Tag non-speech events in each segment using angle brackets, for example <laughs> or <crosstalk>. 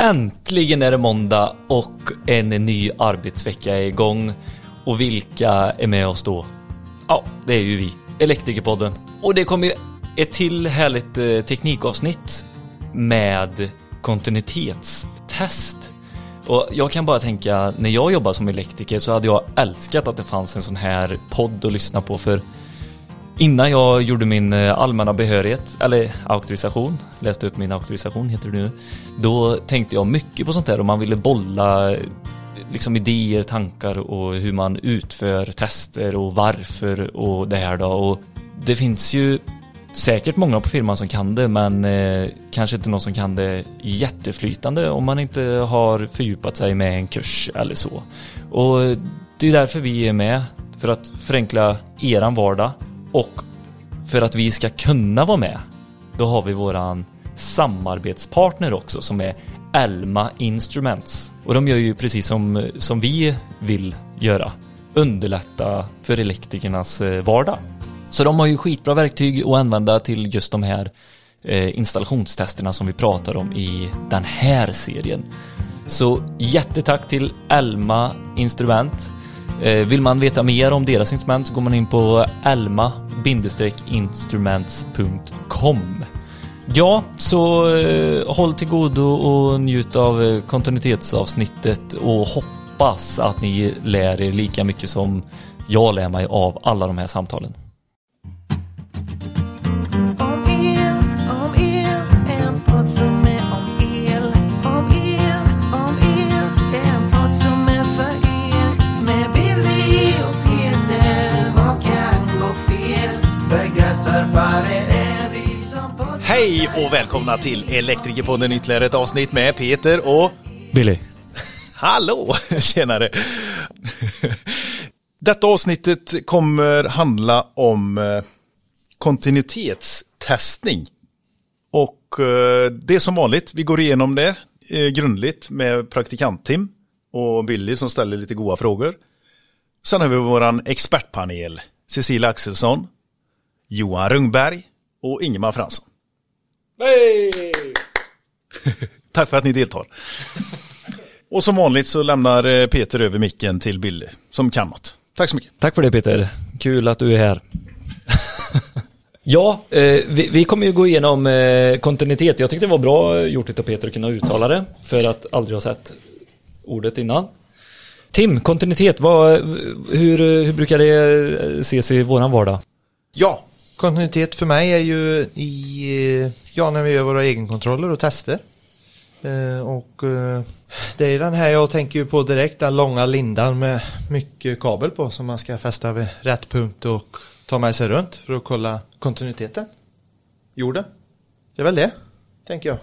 Äntligen är det måndag och en ny arbetsvecka är igång. Och vilka är med oss då? Ja, det är ju vi, Elektrikerpodden. Och det kommer ju ett till härligt eh, teknikavsnitt med kontinuitetstest. Och jag kan bara tänka, när jag jobbade som elektriker så hade jag älskat att det fanns en sån här podd att lyssna på för Innan jag gjorde min eh, allmänna behörighet, eller auktorisation, läste upp min auktorisation heter det nu, då tänkte jag mycket på sånt där och man ville bolla eh, liksom idéer, tankar och hur man utför tester och varför och det här då. Och det finns ju säkert många på firman som kan det men eh, kanske inte någon som kan det jätteflytande om man inte har fördjupat sig med en kurs eller så. Och det är därför vi är med, för att förenkla eran vardag och för att vi ska kunna vara med, då har vi våran samarbetspartner också som är Elma Instruments. Och de gör ju precis som, som vi vill göra. Underlätta för elektrikernas eh, vardag. Så de har ju skitbra verktyg att använda till just de här eh, installationstesterna som vi pratar om i den här serien. Så jättetack till Elma Instrument. Eh, vill man veta mer om deras instrument så går man in på elma-instruments.com. Ja, så eh, håll till godo och njut av eh, kontinuitetsavsnittet och hoppas att ni lär er lika mycket som jag lär mig av alla de här samtalen. Hej och välkomna till Elektrikerpodden ytterligare ett avsnitt med Peter och Billy. Hallå! <laughs> Tjenare! Detta avsnittet kommer handla om eh, kontinuitetstestning. Och eh, det är som vanligt, vi går igenom det eh, grundligt med praktikant-Tim och Billy som ställer lite goda frågor. Sen har vi våran expertpanel, Cecilia Axelsson, Johan Rungberg och Ingemar Fransson. Tack för att ni deltar. Och som vanligt så lämnar eh, Peter över micken till Billy som kan något. Tack så mycket. Tack för det Peter. Kul att du är här. <laughs> ja, eh, vi, vi kommer ju gå igenom eh, kontinuitet. Jag tyckte det var bra gjort av Peter att kunna uttala det för att aldrig ha sett ordet innan. Tim, kontinuitet, vad, hur, hur brukar det eh, ses i våran vardag? Ja, kontinuitet för mig är ju i, ja, när vi gör våra egenkontroller och tester. Eh, och eh, det är den här jag tänker på direkt, den långa lindan med mycket kabel på som man ska fästa vid rätt punkt och ta med sig runt för att kolla kontinuiteten. Jorden. Det är väl det, tänker jag.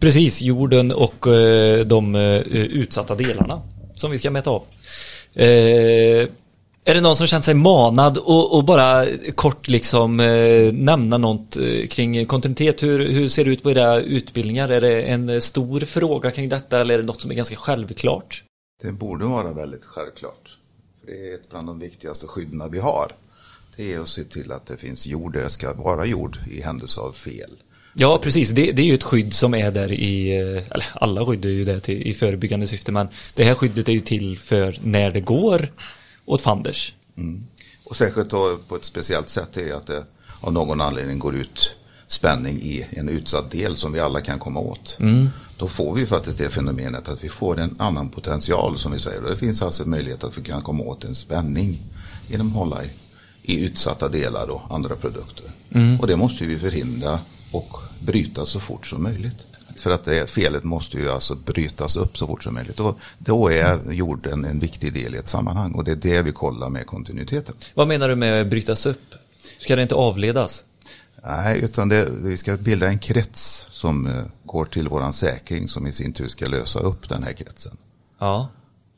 Precis, jorden och eh, de eh, utsatta delarna som vi ska mäta av. Eh, är det någon som känt sig manad och, och bara kort liksom eh, nämna något eh, kring kontinuitet? Hur, hur ser det ut på era utbildningar? Är det en stor fråga kring detta eller är det något som är ganska självklart? Det borde vara väldigt självklart. För det är ett bland de viktigaste skydden vi har. Det är att se till att det finns jord där det ska vara jord i händelse av fel. Ja, precis. Det, det är ju ett skydd som är där i, eh, eller alla skydd är ju där till, i förebyggande syfte, men det här skyddet är ju till för när det går åt fanders. Och särskilt då på ett speciellt sätt är att det av någon anledning går ut spänning i en utsatt del som vi alla kan komma åt. Då får vi faktiskt det fenomenet att vi får en annan potential som vi säger. Och det finns alltså möjlighet att vi kan komma åt en spänning genom att hålla i, i utsatta delar och andra produkter. Och det måste vi förhindra och bryta så fort som möjligt. För att det felet måste ju alltså brytas upp så fort som möjligt. Och då är jorden en viktig del i ett sammanhang och det är det vi kollar med kontinuiteten. Vad menar du med brytas upp? Ska det inte avledas? Nej, utan det, vi ska bilda en krets som eh, går till våran säkring som i sin tur ska lösa upp den här kretsen. Ja.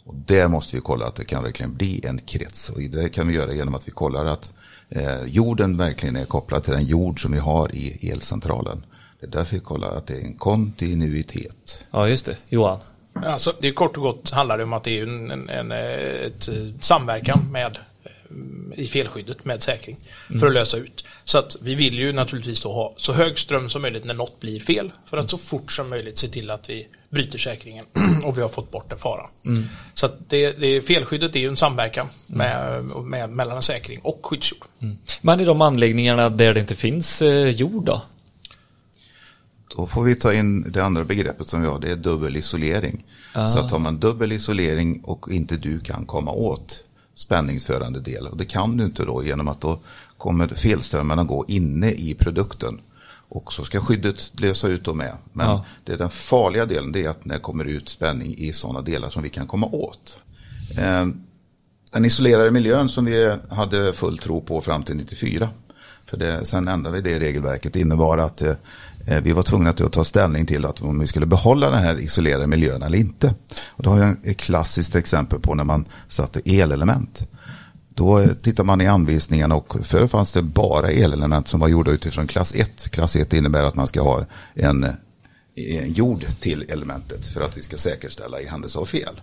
Och där måste vi kolla att det kan verkligen bli en krets. Och det kan vi göra genom att vi kollar att eh, jorden verkligen är kopplad till den jord som vi har i elcentralen. Det är därför vi kollar att det är en kontinuitet. Ja, just det. Johan? Alltså, det är kort och gott handlar det om att det är en, en, en ett, eh, samverkan med i felskyddet med säkring för att lösa ut. Så att vi vill ju naturligtvis då ha så hög ström som möjligt när något blir fel för att så fort som möjligt se till att vi bryter säkringen <clears throat> och vi har fått bort den faran. Så att det, det, felskyddet är ju en samverkan med, med, mellan en säkring och skyddsjord. Men i de anläggningarna där det inte finns eh, jord då? Då får vi ta in det andra begreppet som vi har, det är dubbel isolering. Så att har man dubbel isolering och inte du kan komma åt spänningsförande del, och det kan du inte då genom att då kommer felströmmarna gå inne i produkten. Och så ska skyddet lösa ut då med. Men Ja. det är den farliga delen, det är att när det kommer ut spänning i sådana delar som vi kan komma åt. Eh, den isolerade miljön som vi hade full tro på fram till 94. För det, sen ändrade vi det regelverket. Det innebar att eh, Eh, vi var tvungna att ta ställning till att om vi skulle behålla den här isolerade miljön eller inte. Och då har jag ett klassiskt exempel på när man satte elelement. Då eh, tittar man i anvisningarna och förr fanns det bara elelement som var gjorda utifrån klass 1. Klass 1 innebär att man ska ha en, eh, en jord till elementet för att vi ska säkerställa i händelse av fel.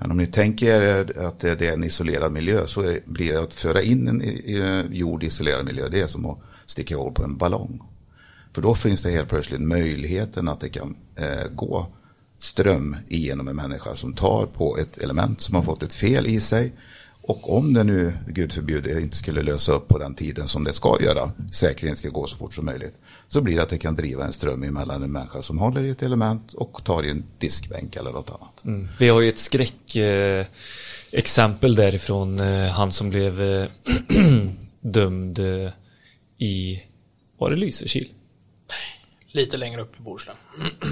Men om ni tänker att det är en isolerad miljö så blir det att föra in en jord i isolerad miljö, det är som att sticka hål på en ballong. För då finns det helt plötsligt möjligheten att det kan eh, gå ström igenom en människa som tar på ett element som har fått ett fel i sig. Och om det nu, gud förbjude, inte skulle lösa upp på den tiden som det ska göra, säkerheten ska gå så fort som möjligt, så blir det att det kan driva en ström emellan en människa som håller i ett element och tar i en diskbänk eller något annat. Mm. Vi har ju ett skräckexempel eh, därifrån eh, han som blev eh, <clears throat> dömd eh, i, var det Lysekil? Lite längre upp i Bohuslän.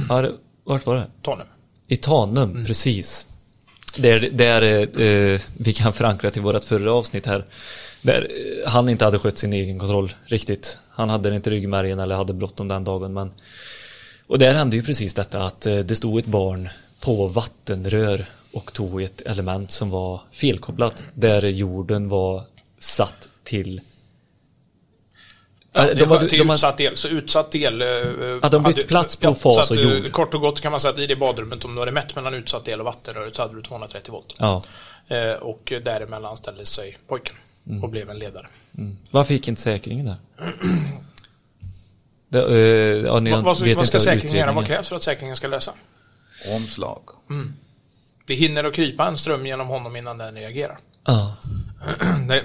Ja, det, vart var det? Tanum. I Tanum, precis. Där, där eh, vi kan förankra till vårt förra avsnitt här. Där eh, han inte hade skött sin egen kontroll riktigt. Han hade inte ryggmärgen eller hade bråttom den dagen. Men, och där hände ju precis detta att eh, det stod ett barn på vattenrör och tog ett element som var felkopplat. Där jorden var satt till Ja, de var till de har- utsatt del. Så utsatt del... eh, Att de bytt hade- plats på ja, fas och eh, jord. Kort och gott kan man säga att i det badrummet, om du hade mätt mellan utsatt del och vattenröret så hade du 230 volt. Ja. Eh, och däremellan ställde sig pojken Mm. och blev en ledare. Varför gick inte säkringen där? <clears throat> Det, eh, ja, ni Vad, vad, vet vad ska säkringen göra? Vad krävs för att säkringen ska lösa? Omslag. Det hinner att krypa en ström genom honom innan den reagerar. Ja.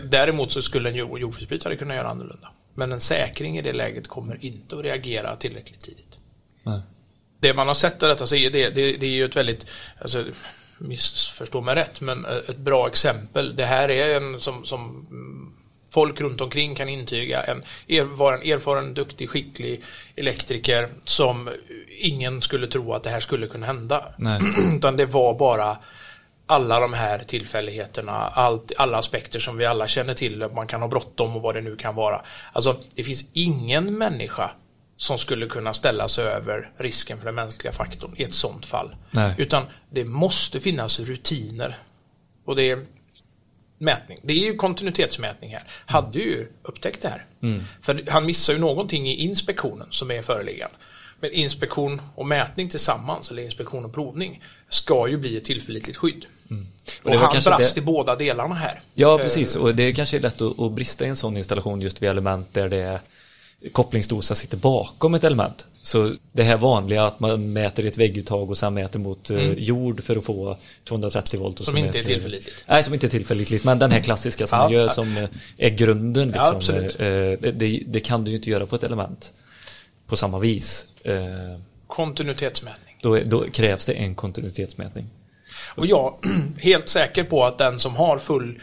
<clears throat> Däremot så skulle en jord- jordfelsbrytare kunna göra annorlunda. Men en säkring i det läget kommer inte att reagera tillräckligt tidigt. Nej. Det man har sett av detta, så är det, det, det är ju ett väldigt, alltså, missförstå mig rätt, men ett bra exempel. Det här är en som, som folk runt omkring kan intyga, en, er, var en erfaren, duktig, skicklig elektriker som ingen skulle tro att det här skulle kunna hända. Nej. <clears throat> Utan det var bara alla de här tillfälligheterna, allt, alla aspekter som vi alla känner till, att man kan ha bråttom och vad det nu kan vara. Alltså, det finns ingen människa som skulle kunna ställa sig över risken för den mänskliga faktorn i ett sånt fall. Nej. Utan det måste finnas rutiner. Och det är mätning. Det är ju kontinuitetsmätning här. Hade ju upptäckt det här. För han missar ju någonting i inspektionen som är föreliggande. Men inspektion och mätning tillsammans, eller inspektion och provning, ska ju bli ett tillförlitligt skydd. Och Och, han brast det- i båda delarna här. Ja, precis. Och det kanske är lätt att, att brista i en sån installation just vid element där det är kopplingsdosa sitter bakom ett element. Så det här vanliga att man mäter ett vägguttag och sen mäter mot eh, jord för att få 230 volt. Och Som inte är tillförlitligt. Nej, som inte är tillförlitligt. Men den här klassiska som Ja, man gör ja. som eh, är grunden. Ja, Liksom. absolut. Eh, eh, det, det kan du ju inte göra på ett element på samma vis. Eh, Kontinuitetsmätning. Då, då krävs det en kontinuitetsmätning. Och jag är <clears throat> helt säker på att den som har full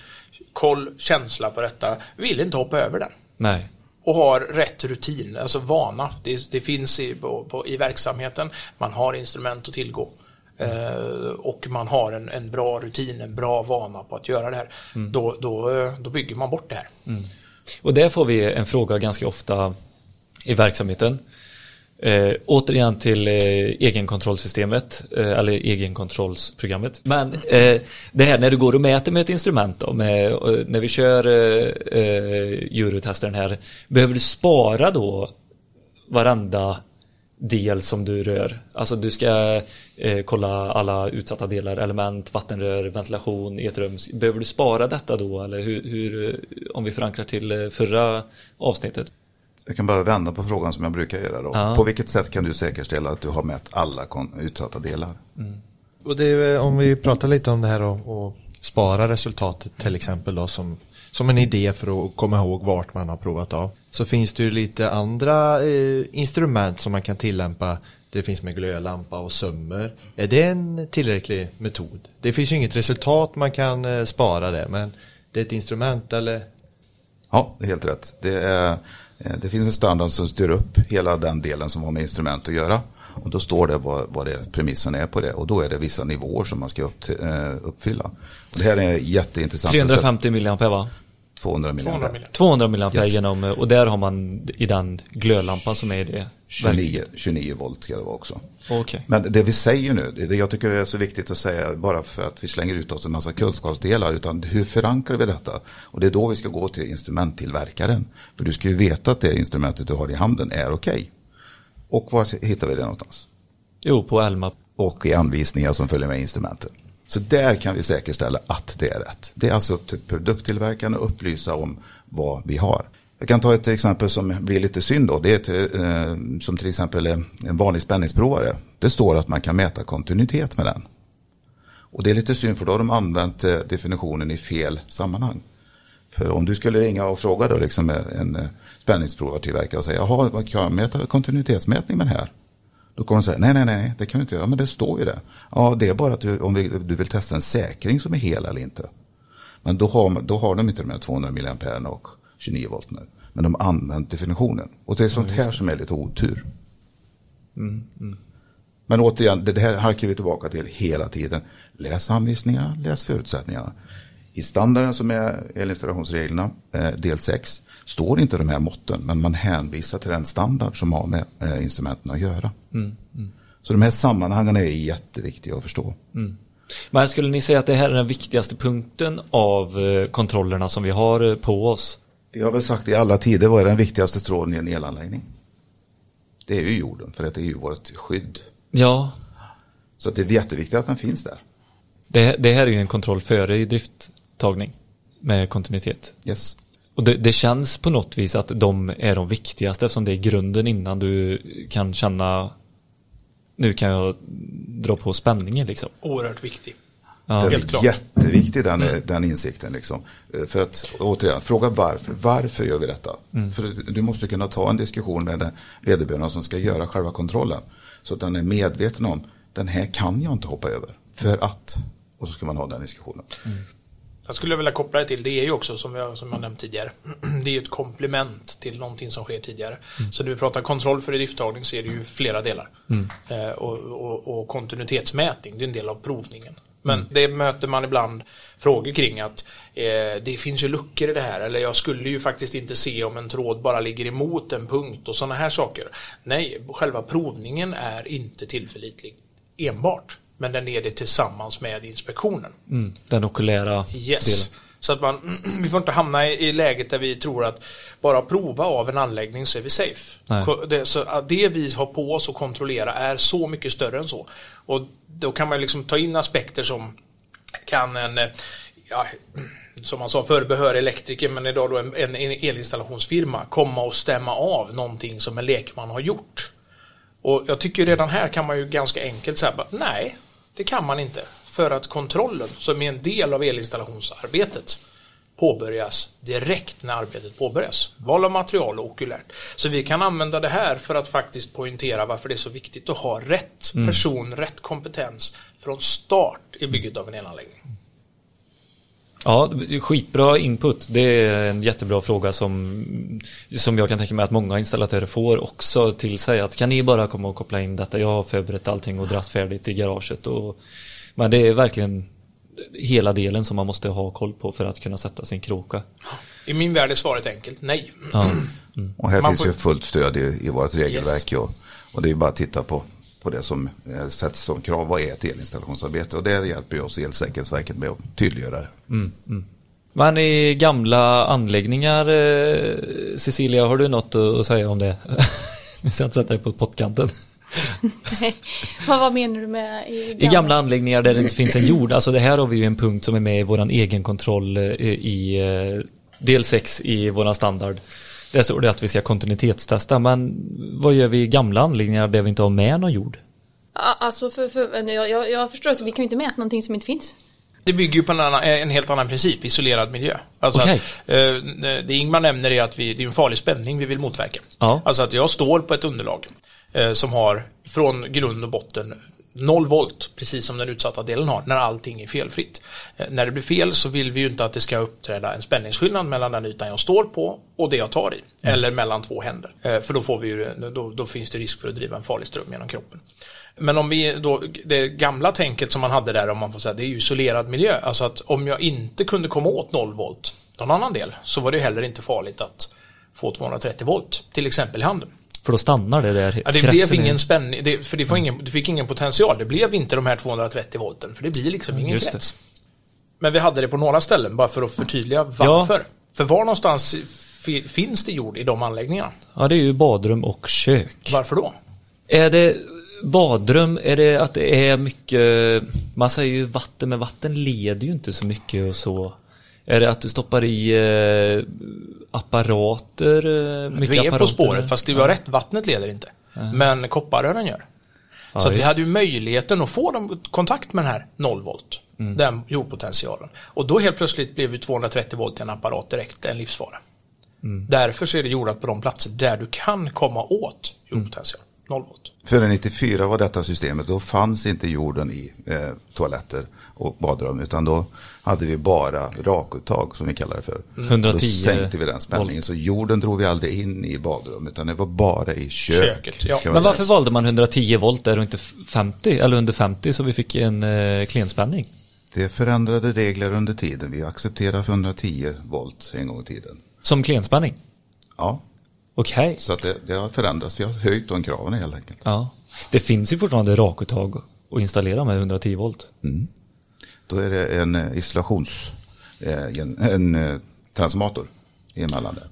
koll, känsla på detta, vill inte hoppa över den. Nej. och har rätt rutin, alltså vana. Det, det finns i, på, på, i verksamheten, man har instrument att tillgå. Eh, och man har en, en bra rutin, en bra vana på att göra det här. Då, då, eh, då bygger man bort det här. Och där får vi en fråga ganska ofta i verksamheten. Eh, återigen till eh, egenkontrollsystemet eh, eller egenkontrollsprogrammet. Men eh, det här när du går och mäter med ett instrument då, med, eh, när vi kör eh, eh, eurotestaren här, behöver du spara då varenda del som du rör. Alltså du ska eh, kolla alla utsatta delar, element, vattenrör, ventilation i ett rum. Behöver du spara detta då eller hur, hur eh, om vi förankrar till eh, förra avsnittet? Jag kan bara vända på frågan som jag brukar göra då. Ja. På vilket sätt kan du säkerställa att du har mätt alla utsatta delar? Och det är, om vi pratar lite om det här och, och spara resultatet till exempel då som, som en idé för att komma ihåg vart man har provat av. Så finns det ju lite andra eh, instrument som man kan tillämpa. Det finns med glödlampa och sömmer. Är det en tillräcklig metod? Det finns ju inget resultat man kan eh, spara det men det är ett instrument eller? Ja, det är helt rätt. Det, är, eh, Eh, det finns en standard som styr upp hela den delen som har med instrument att göra. Och då står det vad, vad det, premissen är på det. Och då är det vissa nivåer som man ska upp, till- eh, uppfylla. Och det här är jätteintressant. 350 mA va? 200 200 miljoner. miljoner. 200 milliampere Yes. genom, och där har man i den glödlampan som är i det 29, verktyget. 29 volt ska det vara också. Okej. Men det vi säger nu, det det jag tycker är så viktigt att säga bara för att vi slänger ut oss en massa kunskapsdelar, utan hur förankrar vi detta? Och det är då vi ska gå till instrumenttillverkaren. För du ska ju veta att det instrumentet du har i handen är okej. Och var hittar vi det någonstans? Jo, på Elma. Och i anvisningar som följer med instrumentet. Så där kan vi säkerställa att det är rätt. Det är alltså upp till produkttillverkaren att upplysa om vad vi har. Jag kan ta ett exempel som blir lite synd då. Det är till, eh, som till exempel en vanlig spänningsprovare. Det står att man kan mäta kontinuitet med den. Och det är lite synd för då har de använt eh, definitionen i fel sammanhang. För om du skulle ringa och fråga då liksom en spänningsprovartillverkare och säga, jaha, vad kan jag mäta kontinuitetsmätning med den här? Då kommer de säga, nej, nej, nej, det kan du inte göra, men det står ju det. Ja, det är bara att du, om vi, du vill testa en säkring som är hel eller inte. Men då har, då har de inte de här 200 mA och 29 volt nu. Men de har använt definitionen. Och det är sånt här som är lite otur. Men återigen, det det här halkar vi tillbaka till hela tiden. Läs anvisningarna, läs förutsättningarna. I standarden som är elinstallationsreglerna, eh, del 6, står inte de här måtten, men man hänvisar till den standard som har med eh, instrumenten att göra. Så de här sammanhangen är jätteviktiga att förstå. Men skulle ni säga att det här är den viktigaste punkten av eh, kontrollerna som vi har eh, på oss? Vi har väl sagt i alla tider, vad är den viktigaste tråden i en elanläggning? Det är ju jorden, för det är ju vårt skydd. Ja, Så att det är jätteviktigt att den finns där. det, det här är ju en kontroll före i drifttagning med kontinuitet. Yes. Och det, det känns på något vis att de är de viktigaste eftersom det är grunden innan du kan känna nu kan jag dra på spänningen liksom. Oerhört viktig. Ja, det helt är klart. jätteviktig den, den insikten. Liksom. Eh, För att återigen, fråga varför. Varför gör vi detta? För du måste kunna ta en diskussion med den vederbörande som ska göra själva kontrollen. Så att den är medveten om, den här kan jag inte hoppa över. För att. Och så ska man ha den diskussionen. Jag skulle vilja koppla det till, det är ju också som jag, som jag nämnt tidigare, <clears throat> det är ju ett komplement till någonting som sker tidigare. Så när vi pratar kontroll för idrifttagning så är det ju flera delar. Eh, och, och, och kontinuitetsmätning, det är en del av provningen. Men det möter man ibland frågor kring att eh, det finns ju luckor i det här eller jag skulle ju faktiskt inte se om en tråd bara ligger emot en punkt och sådana här saker. Nej, själva provningen är inte tillförlitlig enbart. Men den är det tillsammans med inspektionen. mm, den okulära Yes. delen. Så att man, <clears throat> vi får inte hamna i, läget där vi tror att bara prova av en anläggning så är vi safe. Det, så det vi har på oss att kontrollera är så mycket större än så. Och då kan man liksom ta in aspekter som kan en, eh, ja, <clears throat> som man sa förr, behörig elektriker, men idag då en, en, en elinstallationsfirma komma och stämma av någonting som en lekman har gjort. Och jag tycker redan här kan man ju ganska enkelt säga nej, det kan man inte. För att kontrollen, som är en del av elinstallationsarbetet, påbörjas direkt när arbetet påbörjas. Val av material och okulärt. Så vi kan använda det här för att faktiskt poängtera varför det är så viktigt att ha rätt person, rätt kompetens från start i bygget av en elanläggning. Ja, skitbra input. Det är en jättebra fråga som, som jag kan tänka mig att många installatörer får också till sig. Att kan ni bara komma och koppla in detta? Jag har förberett allting och dratt färdigt i garaget. Och, men det är verkligen hela delen som man måste ha koll på för att kunna sätta sin kroka. I min värld är svaret enkelt, nej. Ja. Och här Man finns får- ju fullt stöd i, i vårt regelverk. Och, och det är bara att titta på, på det som eh, sätts som krav. Vad är ett elinstallationsarbete? Och det hjälper ju oss Elsäkerhetsverket med att tydliggöra det. Men i gamla anläggningar, eh, Cecilia, har du något att att säga om det? <laughs> Vi ska inte sätta dig på pottkanten. vad, vad menar du med i I gamla anläggningar där det inte finns en jord, alltså det här har vi ju en punkt som är med i våran egenkontroll eh, i del 6 i våran standard. Där står det att vi ska kontinuitetstesta, men vad gör vi i gamla anläggningar där vi inte har med någon jord? Ja, Alltså för, för, jag, jag, jag förstår, att vi kan ju inte mäta någonting som inte finns. Det bygger ju på en, annan, en helt annan princip, isolerad miljö. Alltså Okej. att, eh, det Ingmar nämner är att vi, det är en farlig spänning vi vill motverka. Ja. Alltså att jag står på ett underlag eh, som har från grund och botten 0 volt, precis som den utsatta delen har, när allting är felfritt. Eh, när det blir fel så vill vi ju inte att det ska uppträda en spänningsskillnad mellan den ytan jag står på och det jag tar i. Eller mellan två händer. Eh, för då, får vi ju, då, då finns det risk för att driva en farlig ström genom kroppen. Men om vi då, det gamla tänket som man hade där, om man får säga, det är ju isolerad miljö. Alltså att om jag inte kunde komma åt 0 volt någon annan del, så var det heller inte farligt att få 230 volt, till exempel i handen. För då stannar det där. Ja, det blev ingen spänning, det, för det, får ingen, det fick ingen potential. Det blev inte de här 230 volten, för det blir liksom ingen just det. krets. Men vi hade det på några ställen, bara för att förtydliga varför. För var någonstans fi- finns det jord i de anläggningarna? Ja, det är ju badrum och kök. Varför då? Är det badrum, är det att det är mycket, man säger ju vatten, men vatten leder ju inte så mycket och så. Är det att du stoppar i eh, apparater? Eh, mycket Du är på apparater? spåret, fast du har rätt, vattnet leder inte. Men kopparrören gör. Ja, så vi hade ju möjligheten att få dem, kontakt med den här 0 volt, Mm. den jordpotentialen. Och då helt plötsligt blev ju 230 volt i en apparat direkt en livsfara. Mm. Därför så är det jordat på de platser där du kan komma åt jordpotential, 0 volt. Före 94 var detta systemet, då fanns inte jorden i eh, toaletter och badrum, utan då hade vi bara rakuttag som vi kallar det för. 110 Då sänkte vi den spänningen, så jorden drog vi aldrig in i badrum, utan det var bara i kök. Köket, ja. Men varför valde man 110 volt där och inte 50 eller under 50 så vi fick en eh, klenspänning? Det förändrade regler under tiden, vi accepterade 110 volt en gång i tiden. Som klenspänning? Ja, Okej. så att det, det har förändrats, vi har höjt de kraven helt enkelt. Ja. Det finns ju fortfarande rakuttag att installera med 110 volt. Då är det en eh, isolations, eh, en, en eh, transformator emellan där.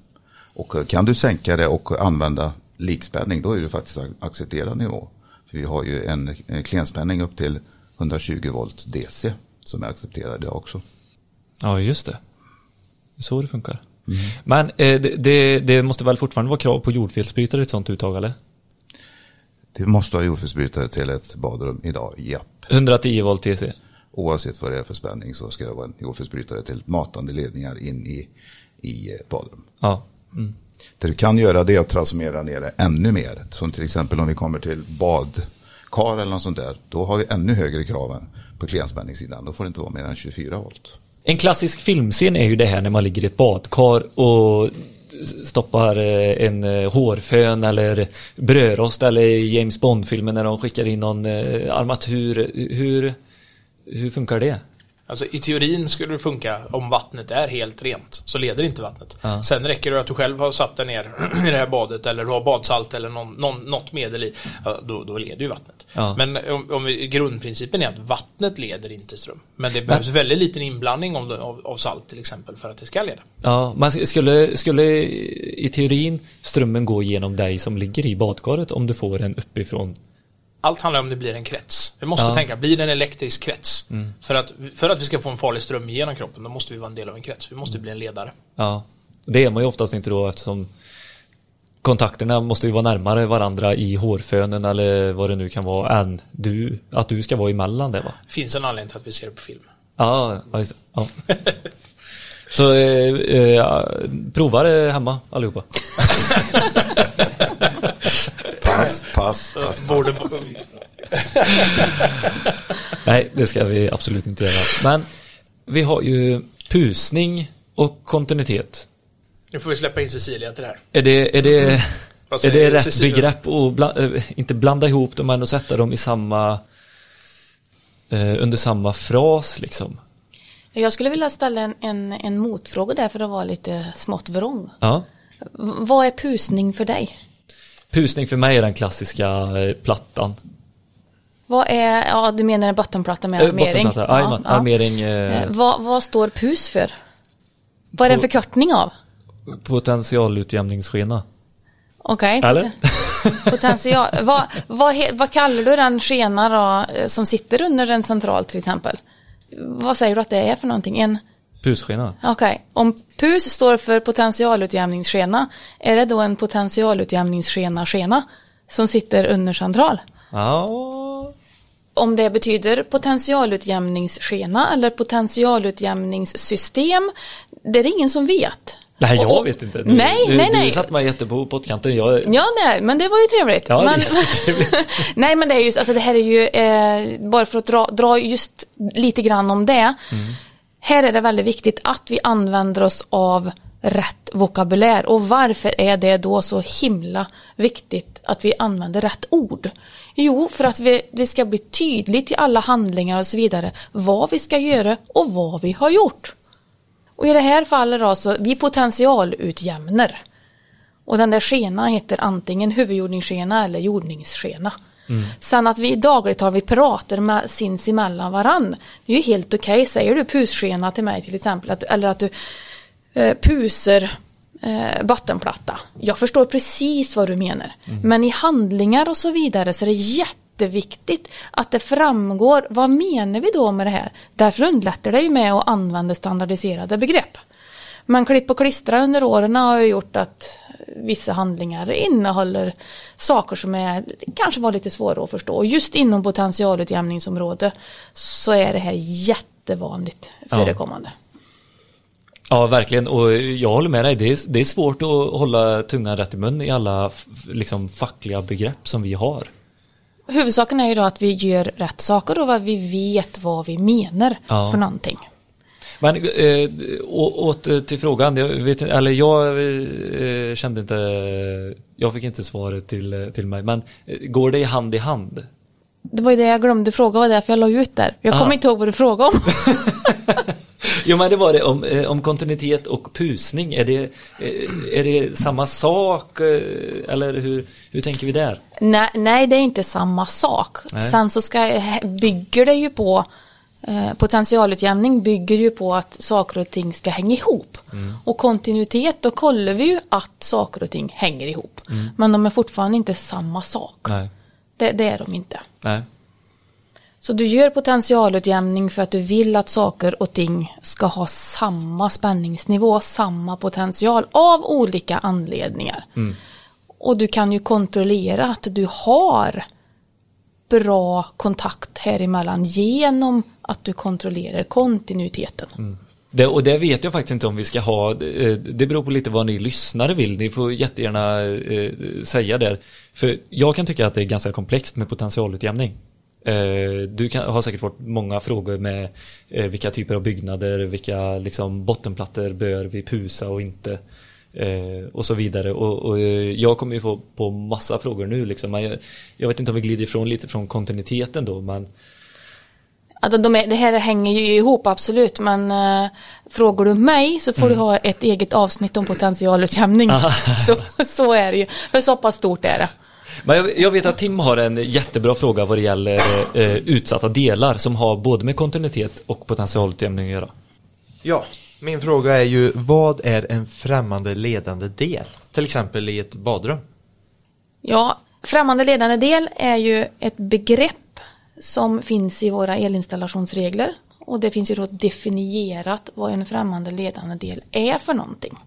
Och kan du sänka det och använda likspänning, då är det faktiskt ac- accepterad nivå. För vi har ju en klenspänning upp till 120 volt DC som är accepterad idag också. Ja, just det. Det är så det funkar. Men eh, det, det, det måste väl fortfarande vara krav på jordfelsbrytare i ett sånt uttag, eller? Du måste ha jordfelsbrytare till ett badrum idag, japp. 110 volt DC. Oavsett vad det är för spänning så ska det vara en jordfelsbrytare till matande ledningar in i, i eh, badrum. Ja. Mm. Det du kan göra det är att transformera ner det ännu mer. Som till exempel om vi kommer till badkar eller något sånt där. Då har vi ännu högre krav på klenspänningssidan. Då får det inte vara mer än 24 volt. En klassisk filmscen är ju det här när man ligger i ett badkar och stoppar eh, en eh, hårfön eller brödrost eller James Bond-filmen när de skickar in någon eh, armatur. Hur, hur funkar det? Alltså i teorin skulle det funka om vattnet är helt rent, så leder inte vattnet. Ja. Sen räcker det att du själv har satt dig ner <clears throat> i det här badet eller du har badsalt eller någon, någon, något medel i, då, då leder ju vattnet. Ja. Men om, om vi, grundprincipen är att vattnet leder inte ström. Men det behövs väldigt liten inblandning av, av, av salt till exempel för att det ska leda. Ja, man skulle, skulle i teorin strömmen gå genom dig som ligger i badkaret om du får en uppifrån? Allt handlar om det blir en krets. Vi måste Ja. tänka, blir det en elektrisk krets? För, att, för att vi ska få en farlig ström genom kroppen, då måste vi vara en del av en krets. Vi måste bli en ledare. Ja, det är man ju oftast inte då eftersom kontakterna måste ju vara närmare varandra i hårfönen eller vad det nu kan vara än du, att du ska vara emellan det va? Det finns en anledning till att vi ser det på film. Ja, ja just det. Ja. <laughs> Så eh, eh, prova det hemma allihopa. <laughs> Pass, pass, pass. Borde, <laughs> Nej, det ska vi absolut inte göra. Men vi har ju pusning och kontinuitet. Nu får vi släppa in Cecilia till det här. Är det, är det, Vad är det rätt Cecilia? begrepp att bla, eh, inte blanda ihop dem men att sätta dem i samma eh, under samma fras liksom? Jag skulle vilja ställa en, en, en motfråga där för att vara lite smått vrång. Ja. V- vad är pusning för dig? Pusning för mig är den klassiska eh, plattan. Vad är, ja du menar en bottenplatta med armering? bottenplatta, jajamän, armering, eh, vad, vad står pus för? Vad är det en förkortning av? Potentialutjämningsskena. Okej. Eller? <laughs> Potential. vad, vad, vad kallar du den skena då, eh, som sitter under en central till exempel? Vad säger du att det är för någonting? En, Pusskena. Okej, om PUS står för potentialutjämningsskena, är det då en potentialutjämningsskena-skena som sitter under central? Ja. Om det betyder potentialutjämningsskena eller potentialutjämningssystem, det är det ingen som vet. Nej, jag Och- vet inte. Nej, du, nej, nej. Du satte mig jätte på pottkanten. Jag, Ja, nej, men det var ju trevligt. Ja, men, <laughs> nej, men det är ju, alltså det här är ju, eh, bara för att dra, dra just lite grann om det. Mm. Här är det väldigt viktigt att vi använder oss av rätt vokabulär. Och varför är det då så himla viktigt att vi använder rätt ord? Jo, för att vi, det ska bli tydligt i alla handlingar och så vidare vad vi ska göra och vad vi har gjort. Och i det här fallet då så, vi potentialutjämnar. Och den där skena heter antingen huvudjordningsskena eller jordningsskena. Sen att vi i dagligt tal vi pratar med sinsemellan varann. Det är ju helt okej. Säger du pusskena till mig till exempel. Att, eller att du eh, puser eh, bottenplatta. Jag förstår precis vad du menar. Men i handlingar och så vidare så är det jätteviktigt att det framgår vad menar vi då med det här. Därför underlättar det ju med att använda standardiserade begrepp. Men klipp och klistra under åren har ju gjort att vissa handlingar innehåller saker som är, kanske var lite svåra att förstå. Just inom potentialutjämningsområde så är det här jättevanligt förekommande. ja, verkligen. Och jag håller med dig. Det är, det är svårt att hålla tungan rätt i mun i alla liksom, fackliga begrepp som vi har. Huvudsaken är ju då att vi gör rätt saker och vad vi vet vad vi menar Ja. för någonting. Men eh, å- åter till frågan. Jag, vet, eller jag eh, kände inte, jag fick inte svaret till, till mig. Men eh, går det hand i hand? Det var ju det jag glömde fråga, var därför jag la ut där. Jag kommer inte ihåg vad du frågade om. <laughs> <laughs> Jo men det var det om, eh, om kontinuitet och pusning. Är det, eh, är det samma sak? eh, Eller hur, hur tänker vi där? nej, nej, det är inte samma sak. Nej. Sen så ska, bygger det ju på potentialutjämning bygger ju på att saker och ting ska hänga ihop. Mm. Och kontinuitet, då kollar vi ju att saker och ting hänger ihop. Mm. Men de är fortfarande inte samma sak. Nej. Det, det är de inte. Nej. Så du gör potentialutjämning för att du vill att saker och ting ska ha samma spänningsnivå, samma potential av olika anledningar. Och du kan ju kontrollera att du har bra kontakt här emellan genom att du kontrollerar kontinuiteten. Det, och det vet jag faktiskt inte om vi ska ha. eh, Det beror på lite vad ni lyssnare vill. Ni får jättegärna eh, säga där. För jag kan tycka att det är ganska komplext med potentialutjämning. Eh, Du kan, har säkert fått många frågor med eh, vilka typer av byggnader, vilka liksom, bottenplattor bör vi pusa och inte. Eh, och så vidare. Och, och jag kommer ju få på massa frågor nu liksom. Jag, jag vet inte om vi glider ifrån lite från kontinuiteten då. Men Alltså de är, det här hänger ju ihop absolut men eh, frågar du mig så får du ha ett eget avsnitt om potentialutjämning. <laughs> så, så är det ju, för så pass stort är det. Men jag, jag vet att Tim har en jättebra fråga vad det gäller eh, utsatta delar som har både med kontinuitet och potentialutjämning att göra. Ja, min fråga är ju vad är en främmande ledande del? Till exempel i ett badrum. Ja, främmande ledande del är ju ett begrepp som finns i våra elinstallationsregler. Och det finns ju då definierat vad en främmande ledande del är för någonting.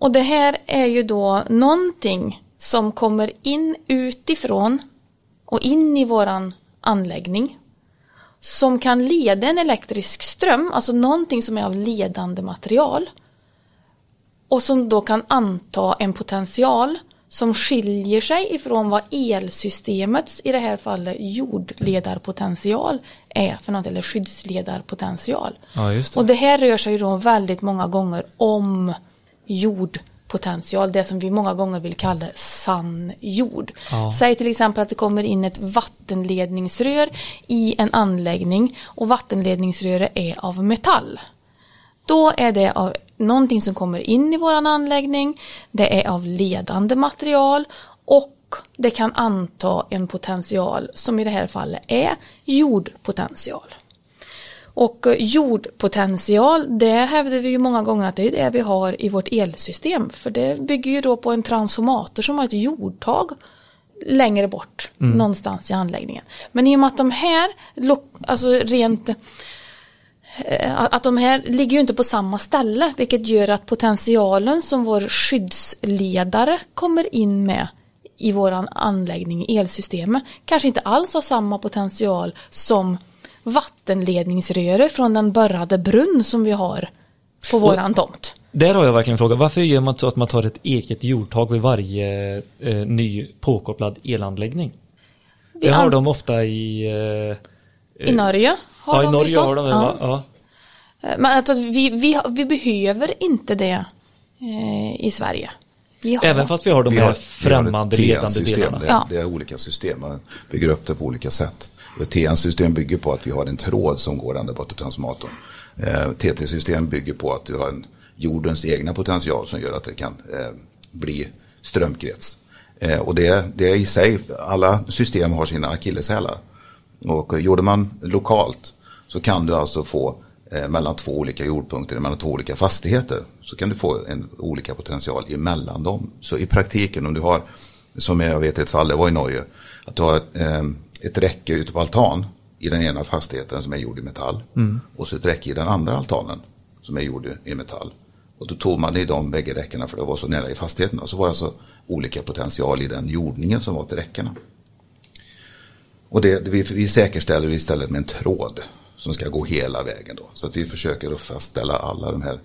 Och det här är ju då någonting som kommer in utifrån och in i våran anläggning. Som kan leda en elektrisk ström, alltså någonting som är av ledande material. Och som då kan anta en potential som skiljer sig ifrån vad elsystemets, i det här fallet jordledarpotential, är för något, eller skyddsledarpotential. Ja, just Och det här rör sig då väldigt många gånger om jordpotential, det som vi många gånger vill kalla sann jord. Ja. Säg till exempel att det kommer in ett vattenledningsrör i en anläggning och vattenledningsröret är av metall. Då är det av någonting som kommer in i våran anläggning, det är av ledande material och det kan anta en potential som i det här fallet är jordpotential. Och eh, jordpotential, det hävdar vi ju många gånger att det är det vi har i vårt elsystem. För det bygger ju då på en transformator som har ett jordtag längre bort någonstans i anläggningen. Men i och med att de här, alltså rent eh, att de här ligger ju inte på samma ställe vilket gör att potentialen som vår skyddsledare kommer in med i våran anläggning, elsystemet, kanske inte alls har samma potential som vattenledningsröret från den borrade brunn som vi har på våran tomt. Där har jag verkligen en fråga. Varför gör man så att man tar ett eget jordtag vid varje eh, ny påkopplad elanläggning? Vi Det har an- de ofta i... Eh, I Norge har ja, i de Norge ju så. har de det, Ja. Ja. Men alltså, vi, vi, vi behöver inte det eh, i Sverige. Vi har. Även fast vi har de Vi här främmande ledande delarna. Det, Ja. det är olika system, man bygger upp det på olika sätt. Ett TN-system bygger på att vi har en tråd som går ända bort till transformatorn. Eh, TT-system bygger på att vi har en jordens egna potential som gör att det kan eh, bli strömkrets. Eh, och det, det är i sig, alla system har sina akilleshälar. Och gjorde man lokalt så kan du alltså få eh, mellan två olika jordpunkter, mellan två olika fastigheter. Så kan du få en olika potential emellan dem. Så i praktiken om du har, som jag vet ett fall, det var i Norge, att du har ett, ett räcke ute på altan i den ena fastigheten som är gjord i metall. Och så ett räcke i den andra altanen som är gjord i metall. Och då tog man i de bägge räckena för det var så nära i fastigheten. Och så var det alltså olika potential i den jordningen som var till räckena. Och det, vi, vi säkerställer istället med en tråd som ska gå hela vägen då. Så att vi försöker att fastställa alla de här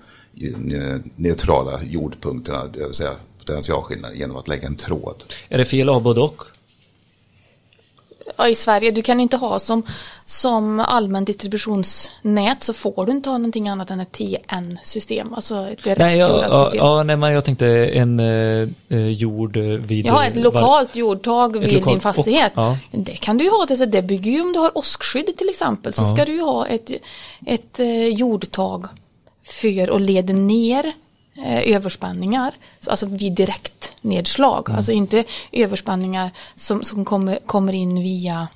neutrala jordpunkterna, det vill säga potentialskillnader genom att lägga en tråd. Är det fel att ha både och? I Sverige, du kan inte ha som, som allmän distributionsnät så får du inte ha någonting annat än ett TN-system. Alltså ett Nej, jag, ja, system. ja, nej, men jag tänkte en eh, eh, jord eh, vid... Ja, ett var- lokalt jordtag vid lokalt- din fastighet. och- ja. Det kan du ju ha, det, det bygger ju om du har åskskydd till exempel. Så Ja. ska du ju ha ett, ett eh, jordtag för att leda ner eh, överspänningar. Så, alltså vid direkt nedslag. Mm. Alltså inte överspänningar som, som kommer, kommer in via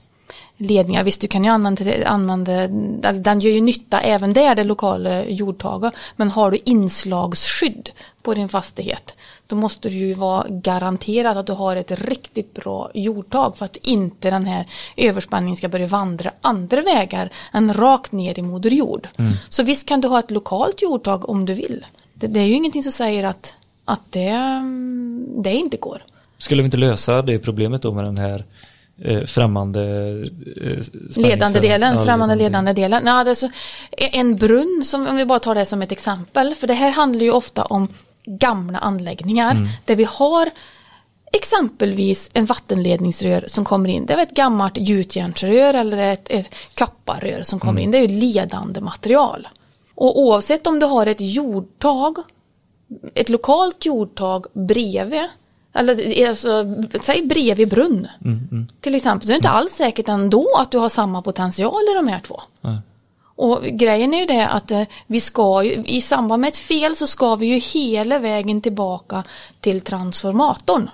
ledningar. Visst, du kan ju använda, använda alltså, den gör ju nytta även där, det lokala jordtaget. Men har du inslagsskydd på din fastighet, då måste du ju vara garanterad att du har ett riktigt bra jordtag för att inte den här överspänningen ska börja vandra andra vägar än rakt ner i moder jord. Så visst kan du ha ett lokalt jordtag om du vill. Det, det är ju ingenting som säger att, att det, mm, det inte går. Skulle vi inte lösa det problemet då med den här eh, främmande... Eh, Ledande delen, Ja, främmande ledande delen. Ja, det är så, en brunn, som, om vi bara tar det som ett exempel, för det här handlar ju ofta om gamla anläggningar där vi har exempelvis en vattenledningsrör som kommer in. Det är ett gammalt gjutjärnsrör eller ett, ett kapparrör som kommer in. Det är ju ledande material. Och oavsett om du har ett jordtag, ett lokalt jordtag bredvid, eller alltså, säg bredvid brunn. Till exempel, så är det inte alls säkert ändå att du har samma potential i de här två. Nej. Och grejen är ju det att eh, vi ska ju, i samband med ett fel så ska vi ju hela vägen tillbaka till transformatorn.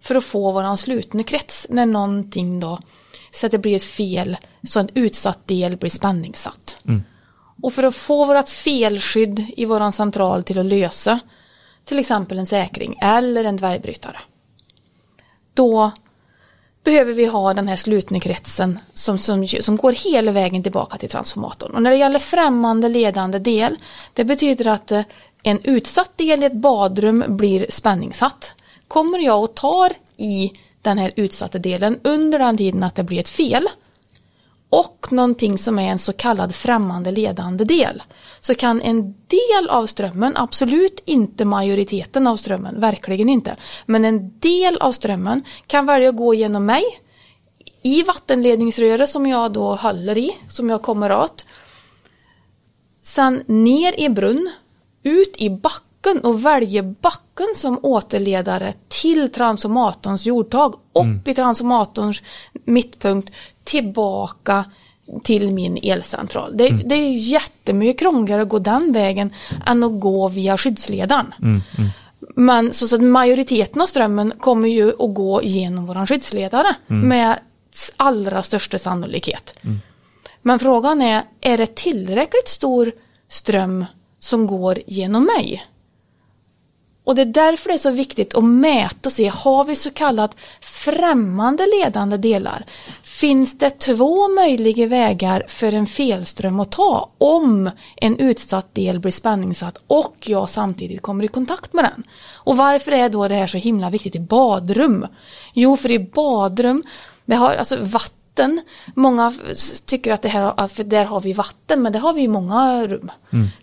För att få våran slutna krets när någonting då, så att det blir ett fel, så en utsatt del blir spänningssatt. Och för att få vårat felskydd i våran central till att lösa till exempel en säkring eller en dvärgbrytare. Då behöver vi ha den här slutna kretsen som, som, som går hela vägen tillbaka till transformatorn. Och när det gäller främmande ledande del, det betyder att eh, en utsatt del i ett badrum blir spänningssatt. Kommer jag och tar i den här utsatta delen under den tiden att det blir ett fel och någonting som är en så kallad främmande ledande del så kan en del av strömmen, absolut inte majoriteten av strömmen, verkligen inte, men en del av strömmen kan välja att gå genom mig i vattenledningsröret som jag då håller i, som jag kommer åt. Sen ner i brunn, ut i backen och väljer backen som återledare till transformatorns jordtag, upp i transformatorns mittpunkt, tillbaka till min elcentral. Det, det är jättemycket krångligare att gå den vägen än att gå via skyddsledaren. Men så, så att majoriteten av strömmen kommer ju att gå genom våran skyddsledare med s- allra största sannolikhet. Men frågan är, är det tillräckligt stor ström som går genom mig? Och det är därför det är så viktigt att mäta och se, har vi så kallat främmande ledande delar? Finns det två möjliga vägar för en felström att ta om en utsatt del blir spänningssatt och jag samtidigt kommer i kontakt med den? Och varför är då det här så himla viktigt i badrum? Jo, för i badrum, det har alltså vatten, många tycker att det här, för där har vi vatten, men det har vi i många rum.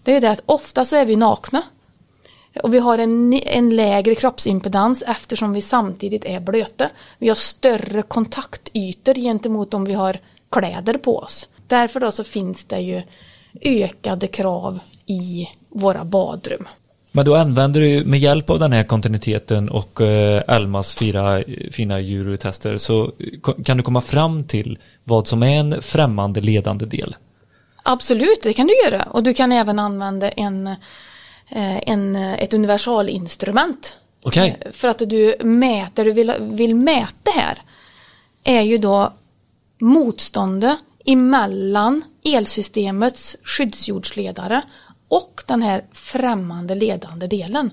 Det är ju det att ofta så är vi nakna. Och vi har en, en lägre kroppsimpedans eftersom vi samtidigt är blöta. Vi har större kontaktytor gentemot om vi har kläder på oss. Därför då så finns det ju ökade krav i våra badrum. Men då använder du med hjälp av den här kontinuiteten och eh, Elmas fyra fina djurtester så kan du komma fram till vad som är en främmande ledande del. Absolut, det kan du göra. Och du kan även använda en, en, ett universalinstrument. Okej, Eh, För att du mäter, du vill, vill mäta här är ju då motståndet emellan elsystemets skyddsjordsledare och den här främmande ledande delen.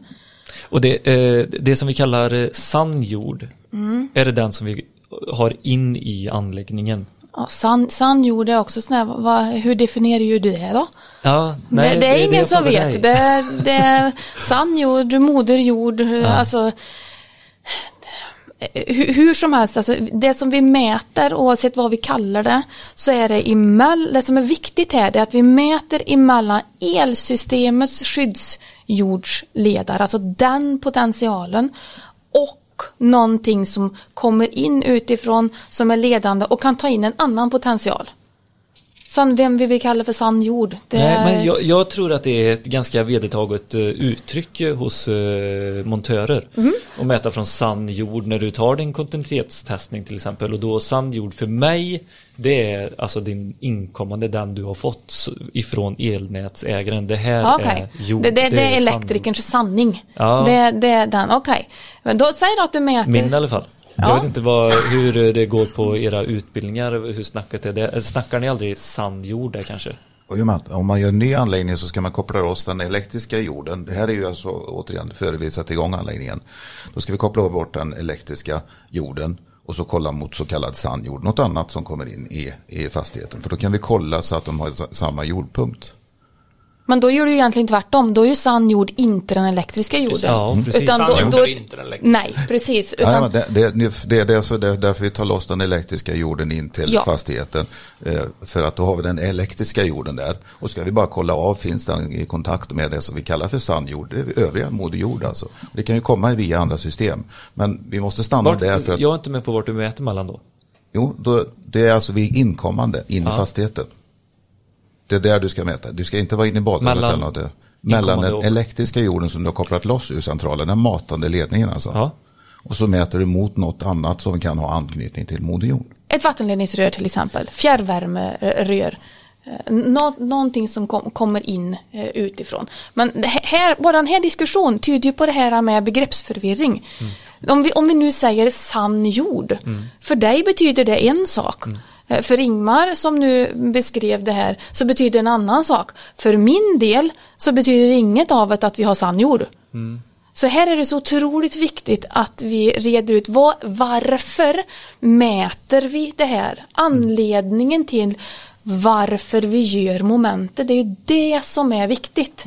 och det, eh, det som vi kallar eh, sann jord, Mm. är det den som vi har in i anläggningen? Ja, sann jord är också sån här, vad, hur definierar ju du det då? Ja, det, det är ingen jag som vet. Det, det <laughs> sann jord, moder jord, alltså hur, hur som helst, alltså, det som vi mäter oavsett vad vi kallar det så är det emellan, det som är viktigt här det är att vi mäter emellan elsystemets skyddsjordsledare, alltså den potentialen någonting som kommer in utifrån som är ledande och kan ta in en annan potential. Sann, vem vi vill kalla för sann jord. Det Nej, är- men jag, jag tror att det är ett ganska vedertaget eh, uttryck eh, hos eh, montörer. Mhm. Att mäta från sann jord när du tar din kontinuitetstestning till exempel. Och då sann jord för mig, det är alltså din inkommande, den du har fått ifrån elnätsägaren. Det här Ja, Okej, är jord. det, det, det är sann elektrikerns sanning. Ja. Det, är den, okej. Men då säger du att du mäter. Min i alla fall. Ja. Jag vet inte vad, hur det går på era utbildningar, hur snacket är det. Snackar ni aldrig sann jord där kanske? Om man gör en ny anläggning så ska man koppla loss den elektriska jorden. Det här är ju alltså återigen före vi sätter igång anläggningen. Då ska vi koppla bort den elektriska jorden och så kolla mot så kallad sann jord. Något annat som kommer in i, i fastigheten. För då kan vi kolla så att de har sa- samma jordpunkt. Men då gör du ju egentligen tvärtom. Då är ju sann jord inte den elektriska jorden. Ja, precis. Utan då, då, är inte den elektriska. Nej, precis. Ja, Utan, men det, det, det, det är det därför vi tar loss den elektriska jorden in till Ja. fastigheten. Eh, för att då har vi den elektriska jorden där. Och ska vi bara kolla av, finns den i kontakt med det som vi kallar för sann jord, det är övriga moder jord alltså. Det kan ju komma via andra system. Men vi måste stanna Vart, där för att, Jag är inte med på vart du mäter mellan då. jo, då, det är alltså vi inkommande in i fastigheten. Det är där du ska mäta. Du ska inte vara inne i badrummet Mellan eller något. Mellan den och- elektriska jorden som du har kopplat loss ur centralen, den matande ledningen alltså. Ja. Och så mäter du mot något annat som kan ha anknytning till moder jord. ett vattenledningsrör till exempel. Fjärrvärmerör. Eh, Nå, någonting som kom, kommer in eh, utifrån. Men här, bara den här diskussionen tyder ju på det här med begreppsförvirring. Om, vi, om vi nu säger sann jord. För dig betyder det en sak. Eh, För Ingmar som nu beskrev det här så betyder en annan sak. För min del så betyder inget av det att vi har sann jord. Så här är det så otroligt viktigt att vi reder ut vad, varför mäter vi det här? Anledningen till varför vi gör momentet, det är ju det som är viktigt.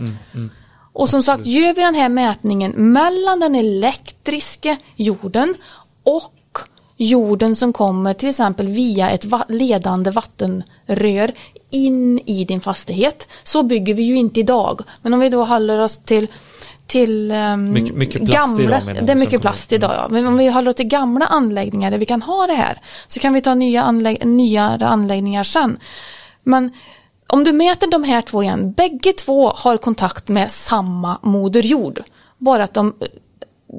Och som sagt, gör vi den här mätningen mellan den elektriska jorden och jorden som kommer till exempel via ett ledande vattenrör in i din fastighet. Så bygger vi ju inte idag. Men om vi då håller oss till till ehm, Mycket- mycket gamla, idag, Det är mycket plast idag ja. Men om vi håller oss till gamla anläggningar där vi kan ha det här så kan vi ta nya, anlägg nyare anläggningar sen. Men om du mäter de här två igen, bägge två har kontakt med samma moder jord. Bara att de,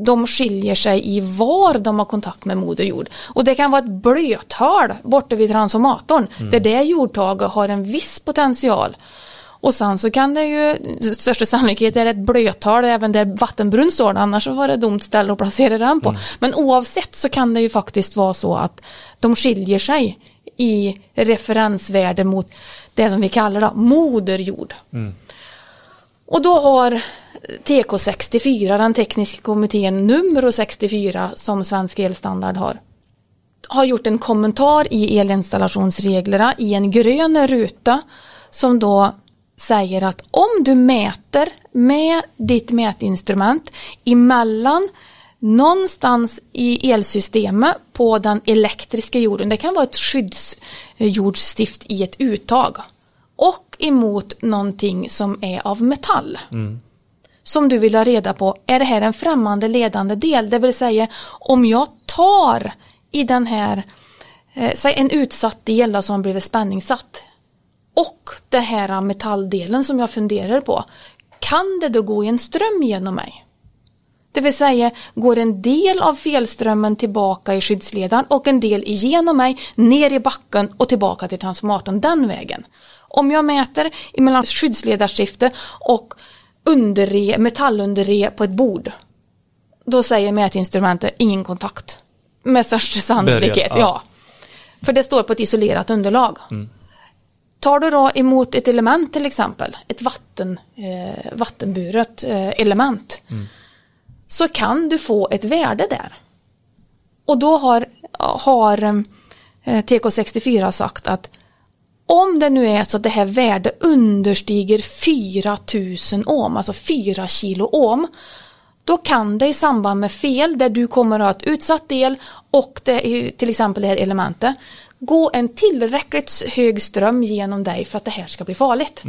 de skiljer sig i var de har kontakt med moder jord. Och det kan vara ett blöthål borta vid transformatorn där det jordtaget har en viss potential. Och sen så kan det ju, största sannolikhet är det ett blöthål även där vattenbrunn står, annars så var det dumt ställe att placera den på. Men oavsett så kan det ju faktiskt vara så att de skiljer sig i referensvärde mot det som vi kallar då, moderjord. Och då har TK64, den tekniska kommittén nummer 64 som Svensk Elstandard har, har gjort en kommentar i elinstallationsreglerna i en grön ruta som då säger att om du mäter med ditt mätinstrument emellan någonstans i elsystemet på den elektriska jorden, det kan vara ett skyddsjordstift i ett uttag och emot någonting som är av metall mm som du vill ha reda på, är det här en främmande ledande del? Det vill säga om jag tar i den här, eh, säg en utsatt del då, som har blivit spänningssatt och den här metalldelen som jag funderar på, kan det då gå en ström genom mig? Det vill säga, går en del av felströmmen tillbaka i skyddsledaren och en del igenom mig, ner i backen och tillbaka till transformatorn den vägen. Om jag mäter mellan skyddsledarskifte och underre, metallunderre på ett bord, då säger mätinstrumentet ingen kontakt. Med största sannolikhet, ja. ja. För det står på ett isolerat underlag. Tar du då emot ett element till exempel, ett vatten, eh, vattenburet eh, element, så kan du få ett värde där. Och då har, har eh, TK64 sagt att om det nu är så att det här värdet understiger 4000 ohm, alltså 4 kilo ohm, då kan det i samband med fel där du kommer att ha ett utsatt del och det till exempel det här elementet gå en tillräckligt hög ström genom dig för att det här ska bli farligt.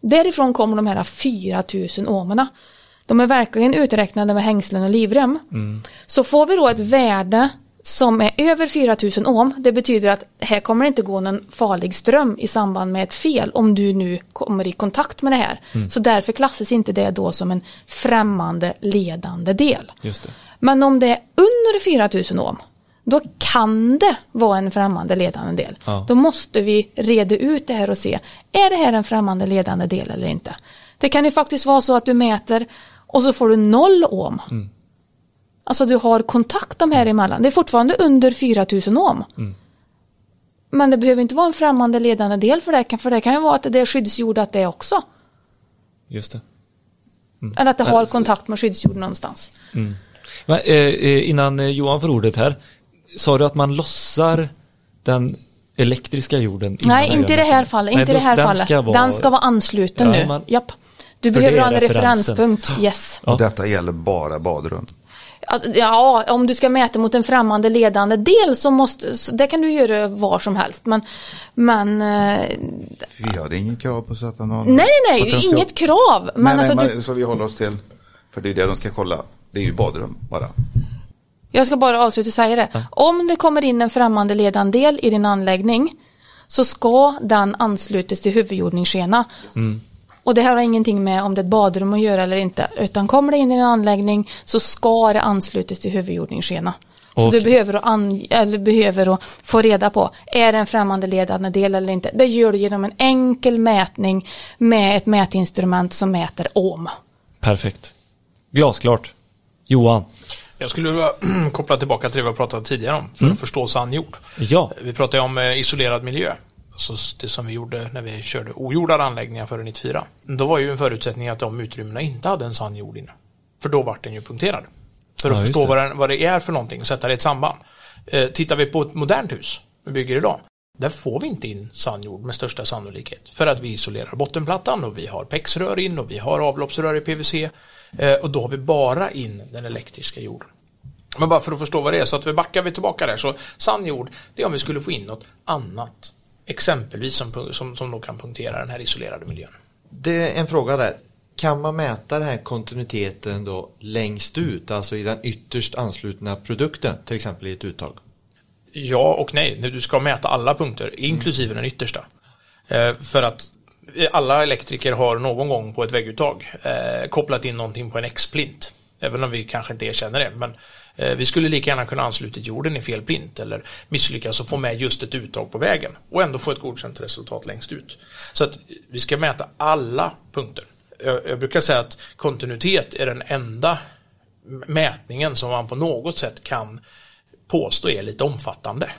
Därifrån kommer de här 4000 ohmerna. De är verkligen uträknade med hängslen och livrem. Så får vi då ett värde som är över 4000 ohm, det betyder att här kommer det inte gå någon farlig ström i samband med ett fel om du nu kommer i kontakt med det här. Så därför klassas inte det då som en främmande ledande del. Men om det är under 4000 ohm, då kan det vara en främmande ledande del. Ja. Då måste vi reda ut det här och se, är det här en främmande ledande del eller inte? Det kan ju faktiskt vara så att du mäter och så får du noll ohm. Alltså du har kontakt de här emellan. Det är fortfarande under 4000 ohm. Men det behöver inte vara en främmande ledande del för det, för det kan ju vara att det är skyddsjordat det också. Just det. Eller att det har kontakt med skyddsjord någonstans. Men, eh, eh, innan eh, Johan får ordet här, sa du att man lossar den elektriska jorden? Nej, inte i det här fallet. Nej, Inte det här den fallet. Ska vara, Den ska vara ansluten Ja, nu. man- Japp. Du För behöver ha en referenspunkt. Yes. Ja. Och detta gäller bara badrum. Ja, om du ska mäta mot en främmande ledande del så måste, så det kan du göra var som helst. Men, men eh, Vi har inget krav på att sätta någon nej, nej, potential. inget krav. Men nej, nej, alltså, men, du, så vi håller oss till, för det är det de ska kolla. Det är ju badrum bara. jag ska bara avsluta och säga det. Om det kommer in en främmande ledande del i din anläggning så ska den anslutas till huvudjordningsskena. Och det här har ingenting med om det är ett badrum att göra eller inte. Utan kommer det in i en anläggning så ska det anslutas till huvudjordningsskena. Så Okej. du behöver, att an, eller behöver att få reda på, är det en främmande ledande del eller inte? Det gör du genom en enkel mätning med ett mätinstrument som mäter ohm. Perfekt. Glasklart. Johan. Jag skulle vilja <clears throat> koppla tillbaka till det vi har pratat tidigare om för att förstå sann jord. Ja. Vi pratade om eh, isolerad miljö. Alltså det som vi gjorde när vi körde ojordade anläggningar före 94. Då var ju en förutsättning att de utrymmena inte hade en sann jord inne. För då vart den ju punkterad. För att Ja, förstå det. vad det är för någonting och sätta det i ett samband. Eh, tittar vi på ett modernt hus vi bygger idag. Där får vi inte in sann jord med största sannolikhet. För att vi isolerar bottenplattan och vi har PEX-rör in och vi har avloppsrör i PVC. Eh, och då har vi bara in den elektriska jorden. Men bara för att förstå vad det är, så att vi backar vi tillbaka där. Så sann jord, det är om vi skulle få in något annat. Exempelvis som, som, som då kan punktera den här isolerade miljön. Det är en fråga där. Kan man mäta den här kontinuiteten då längst ut, alltså i den ytterst anslutna produkten, till exempel i ett uttag? Ja och nej, du ska mäta alla punkter, inklusive den yttersta. Eh, för att alla elektriker har någon gång på ett vägguttag eh, kopplat in någonting på en X-plint. Även om vi kanske inte erkänner det. Men vi skulle lika gärna kunna ansluta jorden i fel plint eller misslyckas och få med just ett uttag på vägen och ändå få ett godkänt resultat längst ut. Så att vi ska mäta alla punkter. Jag, jag brukar säga att kontinuitet är den enda mätningen som man på något sätt kan påstå är lite omfattande.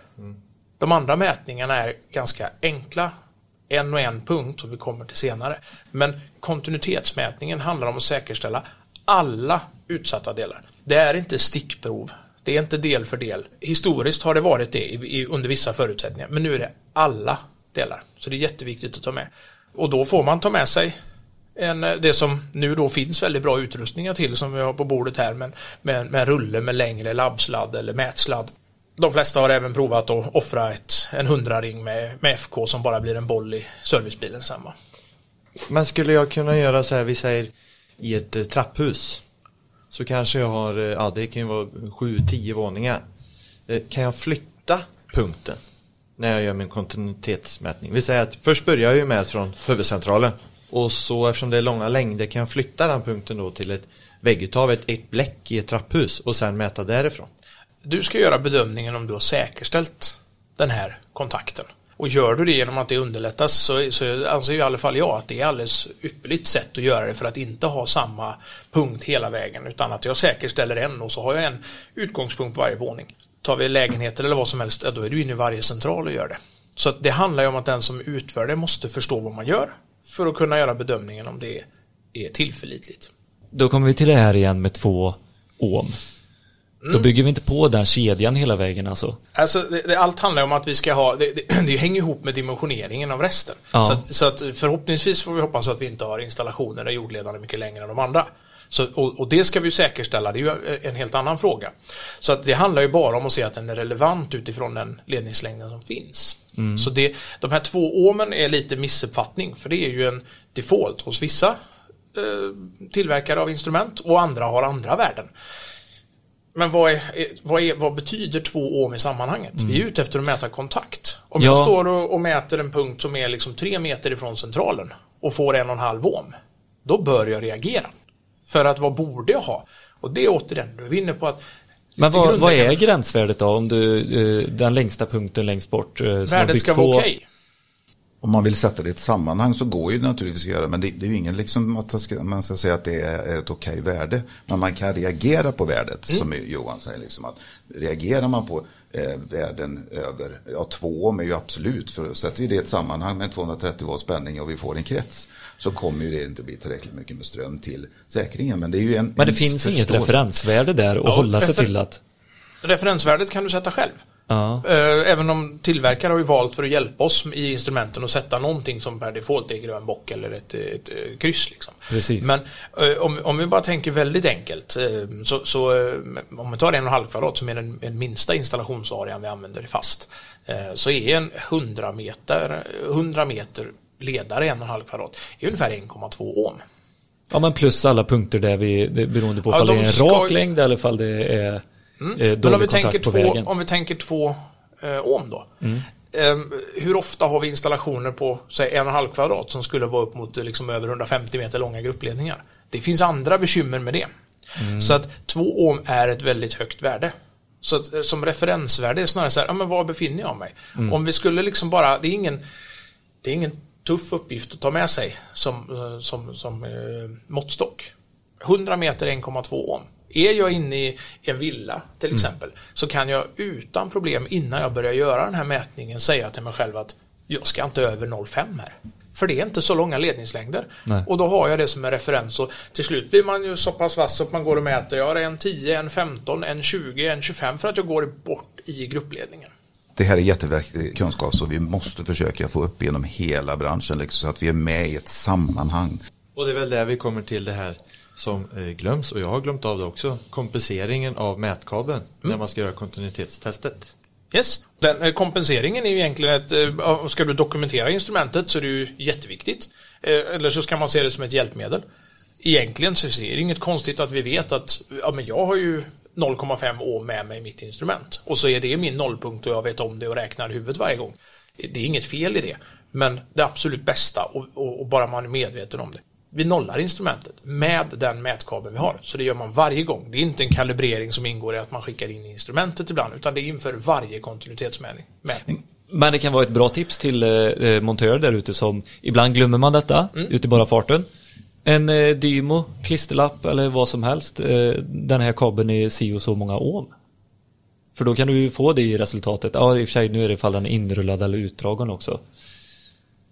De andra mätningarna är ganska enkla, en och en punkt som vi kommer till senare. Men kontinuitetsmätningen handlar om att säkerställa alla utsatta delar. Det är inte stickprov, det är inte del för del. Historiskt har det varit det i, i, under vissa förutsättningar, men nu är det alla delar. Så det är jätteviktigt att ta med. Och då får man ta med sig en, eh, det som nu då finns väldigt bra utrustningar till som vi har på bordet här med, med, med en rulle med längre labbsladd eller mätsladd. De flesta har även provat att offra ett, en hundraring med, med FK som bara blir en boll i servicebilen sen va? Men skulle jag kunna göra så här, vi säger i ett eh, trapphus. Så kanske jag har, eh, ja det kan ju vara 7-10 våningar. Eh, kan jag flytta punkten när jag gör min kontinuitetsmätning? Vi säger att först börjar jag ju med från huvudcentralen. Och så eftersom det är långa längder kan jag flytta den punkten då till ett vägguttag, ett, ett bläck i ett trapphus och sen mäta därifrån. Du ska göra bedömningen om du har säkerställt den här kontakten. Och gör du det genom att det underlättas så, så anser i alla fall jag att det är alldeles ypperligt sätt att göra det för att inte ha samma punkt hela vägen utan att jag säkerställer en och så har jag en utgångspunkt på varje våning. Tar vi lägenheter eller vad som helst, då är du inne i varje central och gör det. Så att det handlar ju om att den som utför det måste förstå vad man gör för att kunna göra bedömningen om det är tillförlitligt. Då kommer vi till det här igen med två ohm. Mm. Då bygger vi inte på den kedjan hela vägen alltså. Alltså, det, det, allt handlar om att vi ska ha, det, det, <clears throat> det hänger ihop med dimensioneringen av resten. Ja. Så, att, så att förhoppningsvis får vi hoppas att vi inte har installationer där jordledarna är mycket längre än de andra. Så, och, och det ska vi säkerställa, det är ju en helt annan fråga. Så att det handlar ju bara om att se att den är relevant utifrån den ledningslängden som finns. Så det, de här två ohmen är lite missuppfattning, för det är ju en default hos vissa eh, tillverkare av instrument och andra har andra värden. Men vad, är, vad, är, vad betyder två ohm i sammanhanget? Vi är ute efter att mäta kontakt. Om jag Ja. står och, och mäter en punkt som är liksom tre meter ifrån centralen och får en och en halv ohm, då bör jag reagera. För att vad borde jag ha? Och det är återigen, då är inne på att Men vad, vad är gränsvärdet då om du, eh, den längsta punkten längst bort? eh, Värdet ska vara okej. Om man vill sätta det i ett sammanhang så går ju det naturligtvis att göra. Men det, det är ju ingen liksom att man ska, säga att det är ett okej värde. Men man kan reagera på värdet som Johan säger. Liksom att reagerar man på eh, värden över, ja två ohm är ju absolut. För sätter vi det i ett sammanhang med 230 volt spänning och vi får en krets. Så kommer ju det inte bli tillräckligt mycket med ström till säkringen. Men det är ju en Men det en finns inget förståelse. referensvärde där att Ja, hålla sig refer- till att... Referensvärdet kan du sätta själv. Ja. Eh, Även om tillverkare har ju valt för att hjälpa oss i instrumenten att sätta någonting som per default är grön bock eller ett, ett, eh, kryss. Liksom. Precis. Men eh, om, om vi bara tänker väldigt enkelt så, så, så eh, om vi tar en och en halv kvadrat som är den, den minsta installationsarean vi använder fast eh, så är en 100 meter, 100 meter ledare en och en halv kvadrat är ungefär 1,2 ohm. ja, men plus alla punkter där vi, det, beroende på Ja, om det de är en ska rak ju- längd eller om det är eh, Men om vi, tänker två, om vi tänker två eh, ohm då. Ehm, hur ofta har vi installationer på säg en och en halv kvadrat som skulle vara upp mot eh, liksom, över 150 meter långa gruppledningar? Det finns andra bekymmer med det. Så att två ohm är ett väldigt högt värde. Så att, eh, som referensvärde är snarare så här, ja, men var befinner jag mig? Om vi skulle liksom bara, det är ingen, det är ingen tuff uppgift att ta med sig som, eh, som, som eh, måttstock. 100 meter 1,2 ohm. Är jag inne i en villa till exempel så kan jag utan problem innan jag börjar göra den här mätningen säga till mig själv att jag ska inte över 0,5 här. För det är inte så långa ledningslängder. Nej. Och då har jag det som en referens och till slut blir man ju så pass vass så att man går och mäter. Jag har en 10, en 15, en 20, en 25 för att jag går bort i gruppledningen. Det här är jätteviktig kunskap så vi måste försöka få upp genom hela branschen liksom, så att vi är med i ett sammanhang. Och det är väl där vi kommer till det här som eh, glöms och jag har glömt av det också. Kompenseringen av mätkabeln när man ska göra kontinuitetstestet. Yes. Den eh, kompenseringen är ju egentligen ett, eh, ska du dokumentera instrumentet så är det ju jätteviktigt. Eller så ska man se det som ett hjälpmedel. Egentligen så är det inget konstigt att vi vet att ja, men jag har ju 0,5 ohm med mig i mitt instrument. Och så är det min nollpunkt och jag vet om det och räknar huvudet varje gång. Det är inget fel i det. Men det absolut bästa och, och, och bara man är medveten om det. Vi nollar instrumentet med den mätkabeln vi har. Så det gör man varje gång. Det är inte en kalibrering som ingår i att man skickar in instrumentet ibland. Utan det är inför varje kontinuitetsmätning. Mätning. Men det kan vara ett bra tips till eh, eh, montörer där ute som ibland glömmer man detta Mm. ute i bara farten. En eh, Dymo, klisterlapp eller vad som helst. Eh, den här kabeln är si och så många ohm. För då kan du ju få det i resultatet. Ja, i och för sig nu är det ifall den är inrullad eller utdragen också.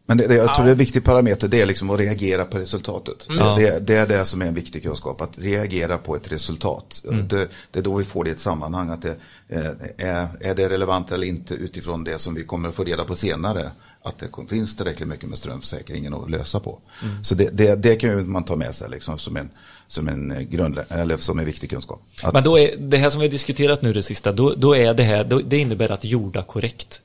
Men det, det, jag tror det är en viktig parameter, det är liksom att reagera på resultatet. Ja. Det, det är det som är en viktig kunskap, att reagera på ett resultat. Det, det är då vi får det i ett sammanhang, att det, eh, är, är det relevant eller inte utifrån det som vi kommer att få reda på senare. Att det finns tillräckligt mycket med strömförsäkringen att lösa på. Så det, kan ju man ta med sig liksom som en, som en, grund, eller som en viktig kunskap. Att, Men då är det här som vi har diskuterat nu det sista, då, då är det här, då, det innebär att jorda korrekt.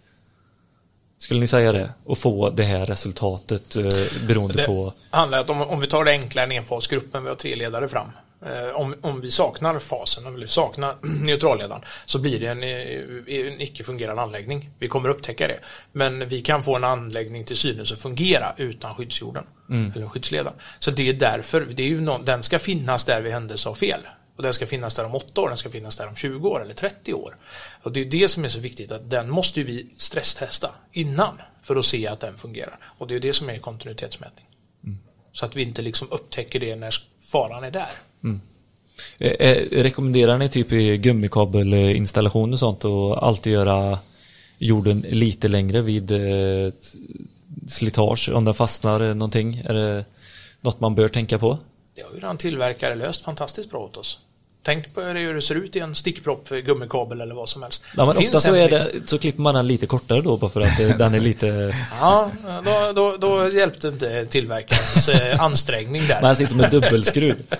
Skulle ni säga det? Och få det här resultatet eh, beroende Det på... handlar om, om vi tar det enkla en enfasgruppen, vi har tre ledare fram. Eh, om, om vi saknar fasen, om vi saknar <clears throat> neutralledaren, så blir det en, eh, en icke-fungerande anläggning. Vi kommer upptäcka det. Men vi kan få en anläggning till synes att fungera utan skyddsjorden, eller skyddsledaren. Så det är därför, det är ju någon, den ska finnas där vid händelse av fel. Och den ska finnas där om 8 år, den ska finnas där om 20 år eller 30 år. Och det är det som är så viktigt, att den måste vi stresstesta innan för att se att den fungerar. Och det är det som är kontinuitetsmätning. Så att vi inte liksom upptäcker det när faran är där. Eh, eh, rekommenderar ni typ i gummikabelinstallation och sånt och alltid göra jorden lite längre vid eh, slitage om den fastnar någonting? Är det något man bör tänka på? Det har ju redan tillverkare löst fantastiskt bra åt oss. Tänk på hur det ser ut i en stickpropp gummikabel eller vad som helst. Ja, men ofta så, är det, så klipper man den lite kortare då bara för att <laughs> den är lite... Ja, då, då, då hjälpte inte tillverkarens eh, ansträngning där. Man sitter med dubbelskruv. <laughs>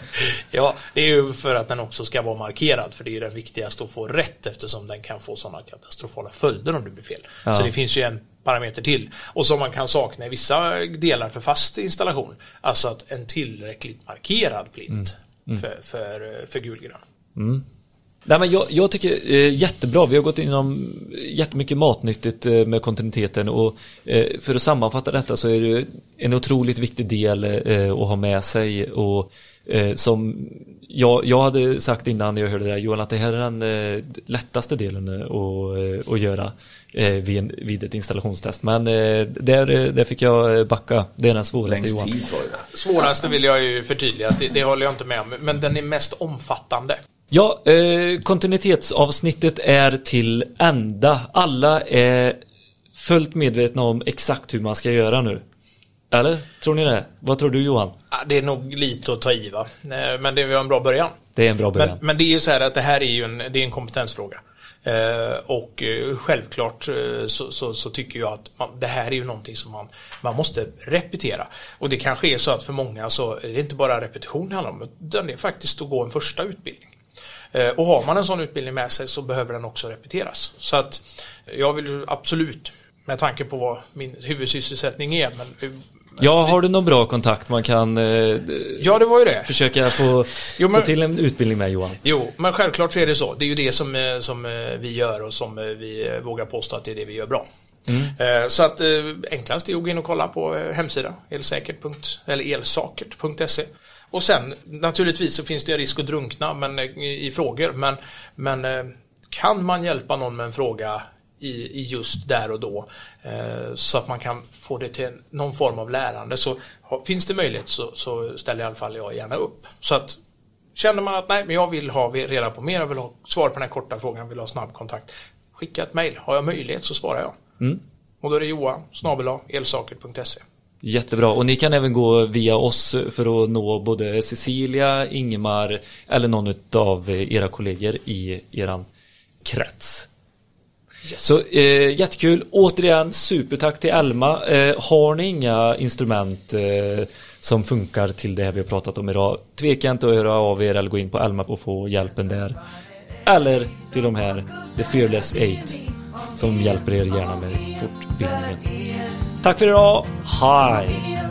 Ja, det är ju för att den också ska vara markerad, för det är ju den viktigaste att få rätt eftersom den kan få sådana katastrofala följder om det blir fel. Ja. Så det finns ju en parameter till. Och som man kan sakna i vissa delar för fast installation, alltså att en tillräckligt markerad plint För, för, för gulgrön. Nej, men jag, jag tycker eh, jättebra. Vi har gått igenom jättemycket matnyttigt eh, med kontinuiteten och eh, för att sammanfatta detta så är det en otroligt viktig del eh, att ha med sig och eh, som jag, jag hade sagt innan jag hörde det här Johan att det här är den eh, lättaste delen att, att göra vid, en, vid ett installationstest. Men eh, där, eh, där fick jag eh, backa. Det är den svåraste Johan. Svåraste vill jag ju förtydliga, att det, det håller jag inte med om, men den är mest omfattande. Ja, eh, kontinuitetsavsnittet är till ända. Alla är fullt medvetna om exakt hur man ska göra nu. Eller? Tror ni det? Vad tror du Johan? Det är nog lite att ta i va, Eh, men det var en bra början. Det är en bra början. Men, men det är ju så här att det här är ju en, det är en kompetensfråga. Eh, och eh, självklart eh, så, så, så tycker jag att man, det här är ju någonting som man, man måste repetera. Och det kanske är så att för många så är det inte bara repetition det handlar om, utan det är faktiskt att gå en första utbildning. Och har man en sån utbildning med sig så behöver den också repeteras. Så att jag vill absolut, med tanke på vad min huvudsysselsättning är, men Ja, har du någon bra kontakt man kan eh, ja det var ju det. försöka få, <laughs> Jo, men- få till en utbildning med Johan? Jo, men självklart så är det så. Det är ju det som, eh, som eh, vi gör och som eh, vi vågar påstå att det är det vi gör bra. Eh, Så att enklast är att gå in och kolla på hemsidan elsäkert. eller elsakert.se. Och sen naturligtvis så finns det risk att drunkna men, i, i frågor. Men, men kan man hjälpa någon med en fråga i, i just där och då eh, så att man kan få det till någon form av lärande så finns det möjlighet så, så ställer i alla fall jag gärna upp. Så att Känner man att nej, men jag vill ha reda på mer, jag vill ha svar på den här korta frågan, vill ha snabb kontakt. Skicka ett mejl. Har jag möjlighet så svarar jag. Och då är det johan snabel elsakert.se. Jättebra. Och ni kan även gå via oss för att nå både Cecilia, Ingemar eller någon av era kollegor i eran krets. Så eh, jättekul. Återigen supertack till Elma. Eh, har ni inga instrument eh, som funkar till det här vi har pratat om idag, tveka inte att höra av er eller gå in på Elma och få hjälpen där. Eller till de här The Fearless 8 som hjälper er gärna med fortbildningen. Tack för idag. Hej!